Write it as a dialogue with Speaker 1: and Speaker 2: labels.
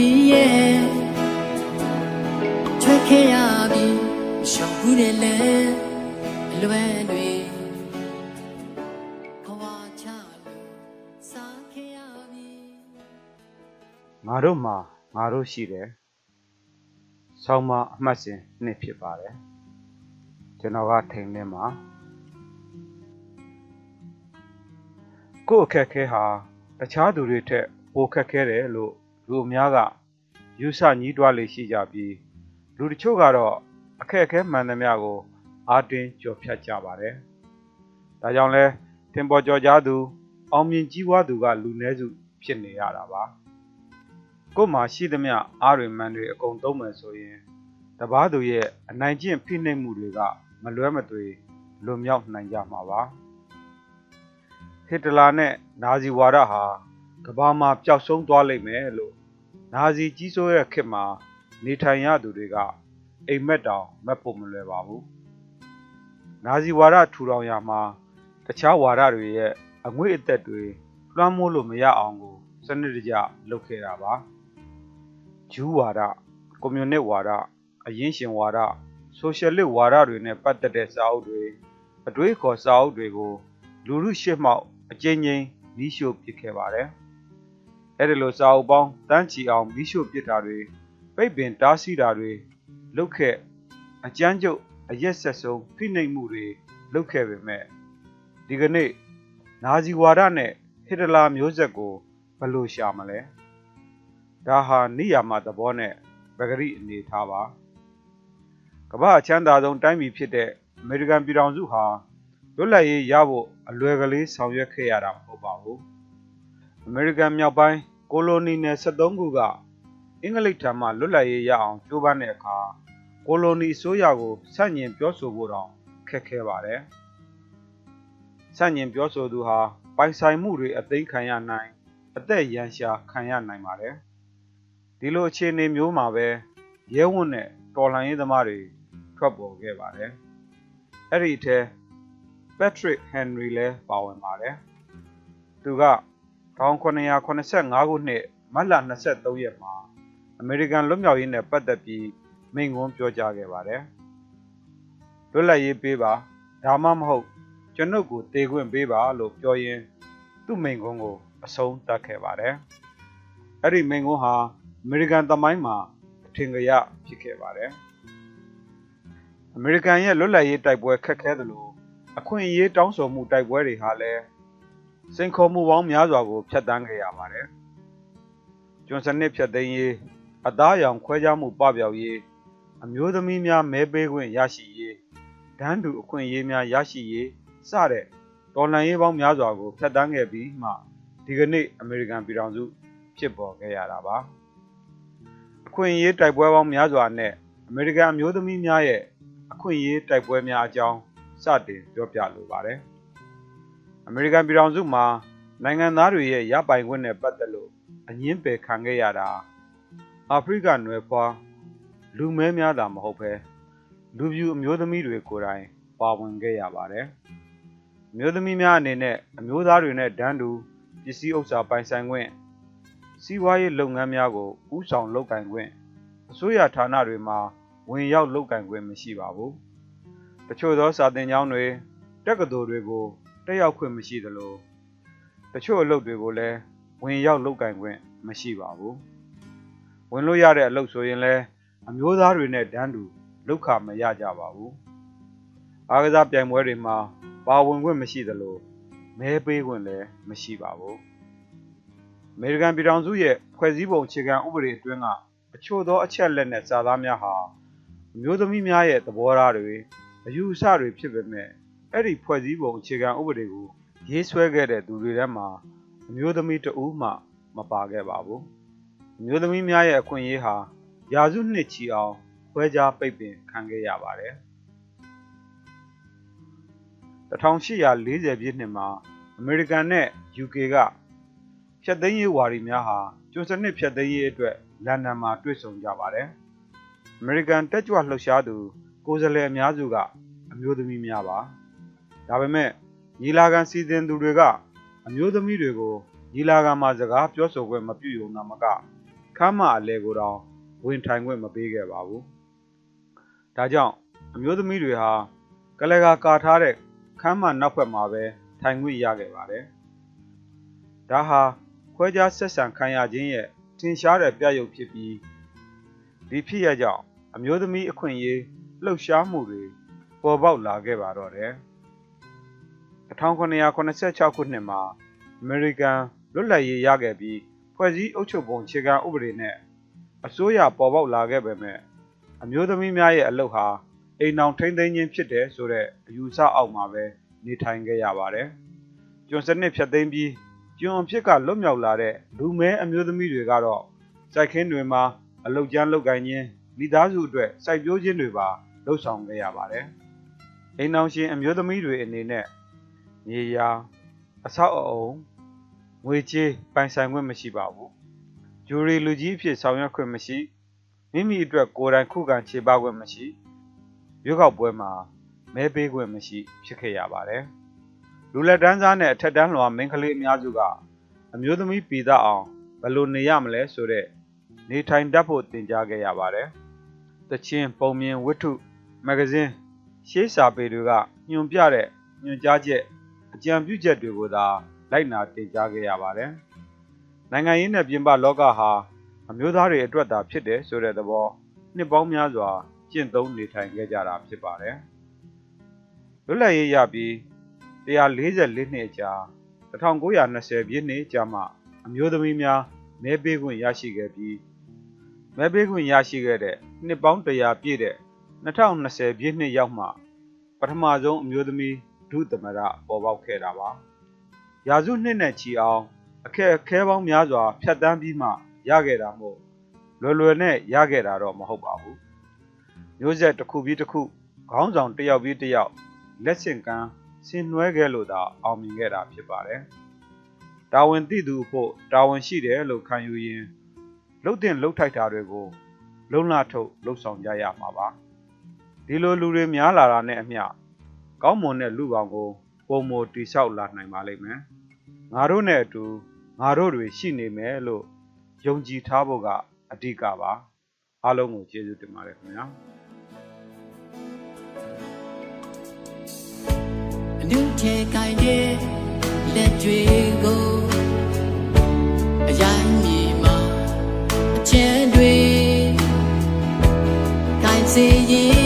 Speaker 1: ဆိုတာသိရဲ့ထွက်ခဲ့ရပြီရှောင်ခုနဲ့လဲအလွယ်တွေဘဝချလို့စားခဲ့ရပြီ
Speaker 2: ငါတို့မှာငါတို့ရှိတယ်ဆောင်းမအမှတ်စဉ်နှစ်ဖြစ်ပါတယ်ကျွန်တော်ကထိန်လင်းမှာကိုယ့်အခက်အခဲဟာတခြားသူတွေထက်ပိုခက်ခဲတယ်လို့ လူအများကယူဆညှိတွားလေရှိကြပြီးလူတချို့ကတော့အခက်အခဲမှန်သမျှကိုအားတင်းကြော်ဖြတ်ကြပါတယ်ဒါကြောင့်လဲသင်ပေါ်ကျော်ကြားသူ အောင်မြင်ကြီးပွားသူကလူနည်းစုဖြစ်နေရတာပါကိုယ်မှာရှိသမျှအားတွေမှန်တွေအကုန်သုံးမယ်ဆိုရင်တပားသူရဲ့အနိုင်ကျင့်ဖိနှိပ်မှုတွေကမလွဲမသွေလွန်မြောက်နိုင်ကြမှာပါဟစ်တလာနဲ့နာဇီဝါဒဟာကမ္ဘာမှာပျောက်ဆုံးသွားလိမ့်မယ်လို့ နာဇီကြီးစိုးရဲ့ခေတ်မှာနေထိုင်ရသူတွေကအိမ်မက်တောင်မက်ဖို့မလွယ်ပါဘူးနာဇီဝါဒထူထောင်ရမှာတခြားဝါဒတွေရဲ့အငွေ့အသက်တွေလွှမ်းမိုးလို့မရအောင်ကိုစနစ်တကျလုပ်ခဲ့တာပါဂျူးဝါဒကွန်မြူနစ်ဝါဒအရင်းရှင်ဝါဒဆိုရှယ်လစ်ဝါဒတွေနဲ့ပတ်သက်တဲ့စာအုပ်တွေအတွေးခေါ်စာအုပ်တွေကို လူမှုရှေ့မှောက်အကျဉ်းချင်းမိရှို့ပစ်ခဲ့ပါတယ်။ အဲဒီလိုစာအုပ်ပေါင်းတန်းချီအောင်မိရှို့ပစ်တာတွေပိတ်ပင်တားဆီးတာတွေလုပ်ခဲ့အကြမ်းကြုတ်အရက်ဆက်ဆုံးဖိနှိပ်မှုတွေလုပ်ခဲ့ပေမဲ့ဒီကနေ့နာဇီဝါဒနဲ့ဟစ်တလာမျိုးဆက်ကိုဘယ်လိုရှာမလဲ။ဒါဟာနိယာမသဘောနဲ့ပဂရိအနေထားပါကမ္ဘာအချမ်းသာဆုံးတိုင်းပြည်ဖြစ်တဲ့အမေရိကန်ပြည်ထောင်စုဟာလွတ်လပ်ရေးရဖို့အလွယ်ကလေးဆောင်ရွက်ခဲ့ရတာမဟုတ်ပါဘူးအမေရိကန်မြောက်ပိုင်း ကိုလိုနီနယ်73ခုကအင်္ဂလိပ်ထံမှလွတ်လပ်ရေးရအောင်ကြိုးပမ်းတဲ့အခါကိုလိုနီအစိုးရကိုဆန့်ကျင်ပြောဆိုဖို့တောင်ခက်ခဲပါတယ်ဆန့်ကျင်ပြောဆိုသူဟာပိုင်ဆိုင်မှုတွေအသိမ်းခံရနိုင်အသက်ရန်ရှာခံရနိုင်ပါတယ်ဒီလိုအခြေအနေမျိုးမှာပဲရဲဝံ့နဲ့တော်လှန်ရေးသမားတွေထွက်ပေါ်ခဲ့ပါတယ်။အဲ့ဒီအထဲ Patrick Henry လည်းပါဝင်ပါတယ်။သူက 1985ခုနှစ်မတ်လ23ရက်မှာအမေရိကန်လွတ်မြောက်ရေးနဲ့ပတ်သက်ပြီးမိန့်ခွန်းပြောကြားခဲ့ပါတယ်။လွတ်လပ်ရေးပေးပါဒါမှမဟုတ်ကျွန်ုပ်ကိုတေခွင့်ပေးပါလို့ပြောရင်းသူ့မိန့်ခွန်းကိုအဆုံးသတ်ခဲ့ပါတယ်။အဲ့ဒီမိန်ကွန်းဟာအမေရိကန်သမိုင်းမှာအထင်ကရဖြစ်ခဲ့ပါတယ်။အမေရိကန်ရဲ့လွတ်လပ်ရေးတိုက်ပွဲခက်ခဲသလိုအခွင့်အရေးတောင်းဆိုမှုတိုက်ပွဲတွေဟာလည်း စိန်ခေါ်မှုပေါင်းများစွာကိုဖျက်ဆီးခဲ့ရပါတယ်။ကျွန်းစနစ်ဖျက်သိမ်းရေးအသားအရောင်ခွဲခြားမှုပပျောက်ရေးအမျိုးသမီးများမဲပေးခွင့်ရရှိရေးဒန်းတူအခွင့်အရေးများရရှိရေးစတဲ့တော်လှန်ရေးပေါင်းများစွာကိုဖျက်ဆီးခဲ့ပြီးမှဒီကနေ့အမေရိကန်ပြည်ထောင်စုဖြစ်ပေါ်ခဲ့ရတာပါအခွင့်အရေးတိုက်ပွဲပေါင်းများစွာနဲ့အမေရိကန်အမျိုးသမီးများရဲ့အခွင့်အရေးတိုက်ပွဲများအကြောင်းစတင်ပြောပြလိုပါတယ် အမေရိကန်ပြည်ထောင်စုမှာနိုင်ငံသားတွေရဲ့ရပိုင်ခွင့်နဲ့ပတ်သက်လို့အငင်းပယ်ခံခဲ့ရတာအာဖရိကနွယ်ဖွားလူမဲများတာမဟုတ်ပဲလူပြူအမျိုးသမီးတွေကိုယ်တိုင်ပါဝင်ခဲ့ရပါတယ်အမျိုးသမီးများအနေနဲ့အမျိုးသားတွေနဲ့ဒန်းတူပစ္စည်းဥစ္စာပိုင်ဆိုင်ခွင့်စီးပွားရေးလုပ်ငန်းများကိုဥဆောင်လုပ်ကိုင်ခွင့်အစိုးရဌာနတွေမှာဝင်ရောက်လုပ်ကိုင်ခွင့်မရှိပါဘူး။တချို့သောစာသင်ကျောင်းတွေတက္ကသိုလ်တွေကို တက်ရောက်ခွင့်မရှိသလိုတချို့အလုပ်တွေကိုလည်းဝင်ရောက်လုပ်ကိုင်ခွင့်မရှိပါဘူး။ဝင်လို့ရတဲ့အလုပ်ဆိုရင်လည်းအမျိုးသားတွေနဲ့တန်းတူလောက်ခမရကြပါဘူး။အားကစားပြိုင်ပွဲတွေမှာပါဝင်ခွင့်မရှိသလိုမဲပေးခွင့်လည်းမရှိပါဘူး။အမေရိကန်ပြည်ထောင်စုရဲ့ဖွဲ့စည်းပုံအခြေခံဥပဒေအတွင်းကအချို့သောအချက်လက်နဲ့စာသားများဟာအမျိုးသမီးများရဲ့သဘောထားတွေအယူအဆတွေဖြစ်ပေမဲ့ အဲ့ဒီဖွဲ့စည်းပုံအခြေခံဥပဒေကိုရေးဆွဲခဲ့တဲ့သူတွေထဲမှာအမျိုးသမီးတဦးမှမပါခဲ့ပါဘူး။အမျိုးသမီးများရဲ့အခွင့်အရေးဟာရာစုနှစ်ချီအောင်ခွဲခြားပိတ်ပင်ခံခဲ့ရပါတယ်။1840ပြည့်နှစ်မှာအမေရိကန်နဲ့ UK ကဖျက်သိမ်းရေးဝါဒီများဟာကျွန်းစနစ်ဖျက်သိမ်းရေးအတွက်လန်ဒန်မှာတွေ့ဆုံကြပါတယ်။အမေရိကန်တက်ကြွလှုပ်ရှားသူကိုယ်စားလှယ်အများစုကအမျိုးသမီးများပါ။ ဒါပေမဲ့ညီလာခံစီစဉ်သူတွေကအမျိုးသမီးတွေကိုညီလာခံမှာစကားပြောဆိုခွင့်မပြုုံသာမကခမ်းမအလဲကိုတောင်ဝင်ထိုင်ခွင့်မပေးခဲ့ပါဘူး။ဒါကြောင့်အမျိုးသမီးတွေဟာကလကာကာထားတဲ့ခမ်းမနောက်ဘက်မှာပဲထိုင်ခွင့်ရခဲ့ပါတယ်။ဒါဟာခွဲခြားဆက်ဆံခံရခြင်းရဲ့ထင်ရှားတဲ့ပြရုပ်ဖြစ်ပြီးဒီဖြစ်ရကြောင့်အမျိုးသမီးအခွင့်အရေးလှုပ်ရှားမှုတွေပေါ်ပေါက်လာခဲ့ပါတော့တယ်။ 1986ခုနှစ်မှာအမေရိကန်လွတ်လပ်ရေးရခဲ့ပြီးဖွဲ့စည်းအုပ်ချုပ်ပုံခြေခံဥပဒေနဲ့အစိုးရပေါ်ပေါက်လာခဲ့ပေမဲ့အမျိုးသမီးများရဲ့အလုပ်ဟာအိမ်အောင်ထိမ့်သိမ်းခြင်းဖြစ်တယ်ဆိုတဲ့အယူဆအောက်မှာပဲနေထိုင်ခဲ့ရပါတယ်။ကျွန်စနစ်ဖြတ်သိမ်းပြီးကျွန်အဖြစ်ကလွတ်မြောက်လာတဲ့လူမဲအမျိုးသမီးတွေကတော့စိုက်ခင်းတွေမှာအလုတ်ကျန်းလုပ်ကိုင်ခြင်းမိသားစုအတွက်စိုက်ပျိုးခြင်းတွေပါလှုပ်ဆောင်ခဲ့ရပါတယ်။အိမ်အောင်ရှင်အမျိုးသမီးတွေအနေနဲ့ မြေယာအဆောက်အအုံငွေကြေးပိုင်ဆိုင်ခွင့်မရှိပါဘူး။ဂျူရီလူကြီးအဖြစ်ဆောင်ရွက်ခွင့်မရှိမိမိအတွက်ကိုယ်တိုင်ခုခံခြေပခွင့်မရှိရွေးကောက်ပွဲမှာမဲပေးခွင့်မရှိဖြစ်ခဲ့ရပါတယ်။လူလက်တန်းစားနဲ့အထက်တန်းလွှာမိန်းကလေးအများစုကအမျိုးသမီးပြည်သားအောင်ဘယ်လိုနေရမလဲဆိုတဲ့နေထိုင်တတ်ဖို့တင် जा ခဲ့ရပါတယ်။တချင်းပုံမြင်ဝတ္ထုမဂ္ဂဇင်းရှေးစာပေတွေကညွန်ပြတဲ့ညွန်ကြားချက် အကြံပြုချက်တွေကိုသာလိုက်နာတင် जा ခဲ့ရပါတယ်။နိုင်ငံရေးနဲ့ပြင်ပလောကဟာအမျိုးသားတွေအတွက်သာဖြစ်တယ်ဆိုတဲ့သဘောနှစ်ပေါင်းများစွာကျင့်သုံးနေထိုင်ခဲ့ကြတာဖြစ်ပါတယ်။လွတ်လပ်ရေးရပြီး144နှစ်ကြာ1920ပြည့်နှစ်ကြာမှအမျိုးသမီးများမဲပေးခွင့်ရရှိခဲ့ပြီးမဲပေးခွင့်ရရှိခဲ့တဲ့နှစ်ပေါင်း100ပြည့်တဲ့2020ပြည့်နှစ်ရောက်မှပထမဆုံးအမျိုးသမီး ဒုသမရပေါ်ပေါက်ခဲ့တာပါ။ရာစုနှစ်နဲ့ချီအောင်အခက်အခဲပေါင်းများစွာဖြတ်တန်းပြီးမှရခဲ့တာမို့လွယ်လွယ်နဲ့ရခဲ့တာတော့မဟုတ်ပါဘူးမျိုးဆက်တစ်ခုပြီးတစ်ခုခေါင်းဆောင်တစ်ယောက်ပြီးတစ်ယောက်လက်ဆင့်ကမ်းဆင်နွှဲခဲ့လို့သာအောင်မြင်ခဲ့တာဖြစ်ပါတယ်တာဝန်သိသူဖို့တာဝန်ရှိတယ်လို့ခံယူရင်လှုပ်တင်လှုပ်ထိုက်တာတွေကိုလုံလထုတ်လှုပ်ဆောင်ကြရမှာပါဒီလိုလူတွေများလာတာနဲ့အမျှ ကောင်းမွန်တဲ့လူပေါင်းကိုပုံမတီလျှောက်လာနိုင်ပါလိမ့်မယ်။ငါတို့နဲ့အတူငါတို့တွေရှိနေမယ်လို့ယုံကြည်ထားဖို့ကအဓိကပါ။အားလုံးကိုကျေးဇူးတင်ပါတယ်ခင်ဗျာ။
Speaker 1: A new take idea let you go အရင်မြေမှာအချင်းတွေ kind see you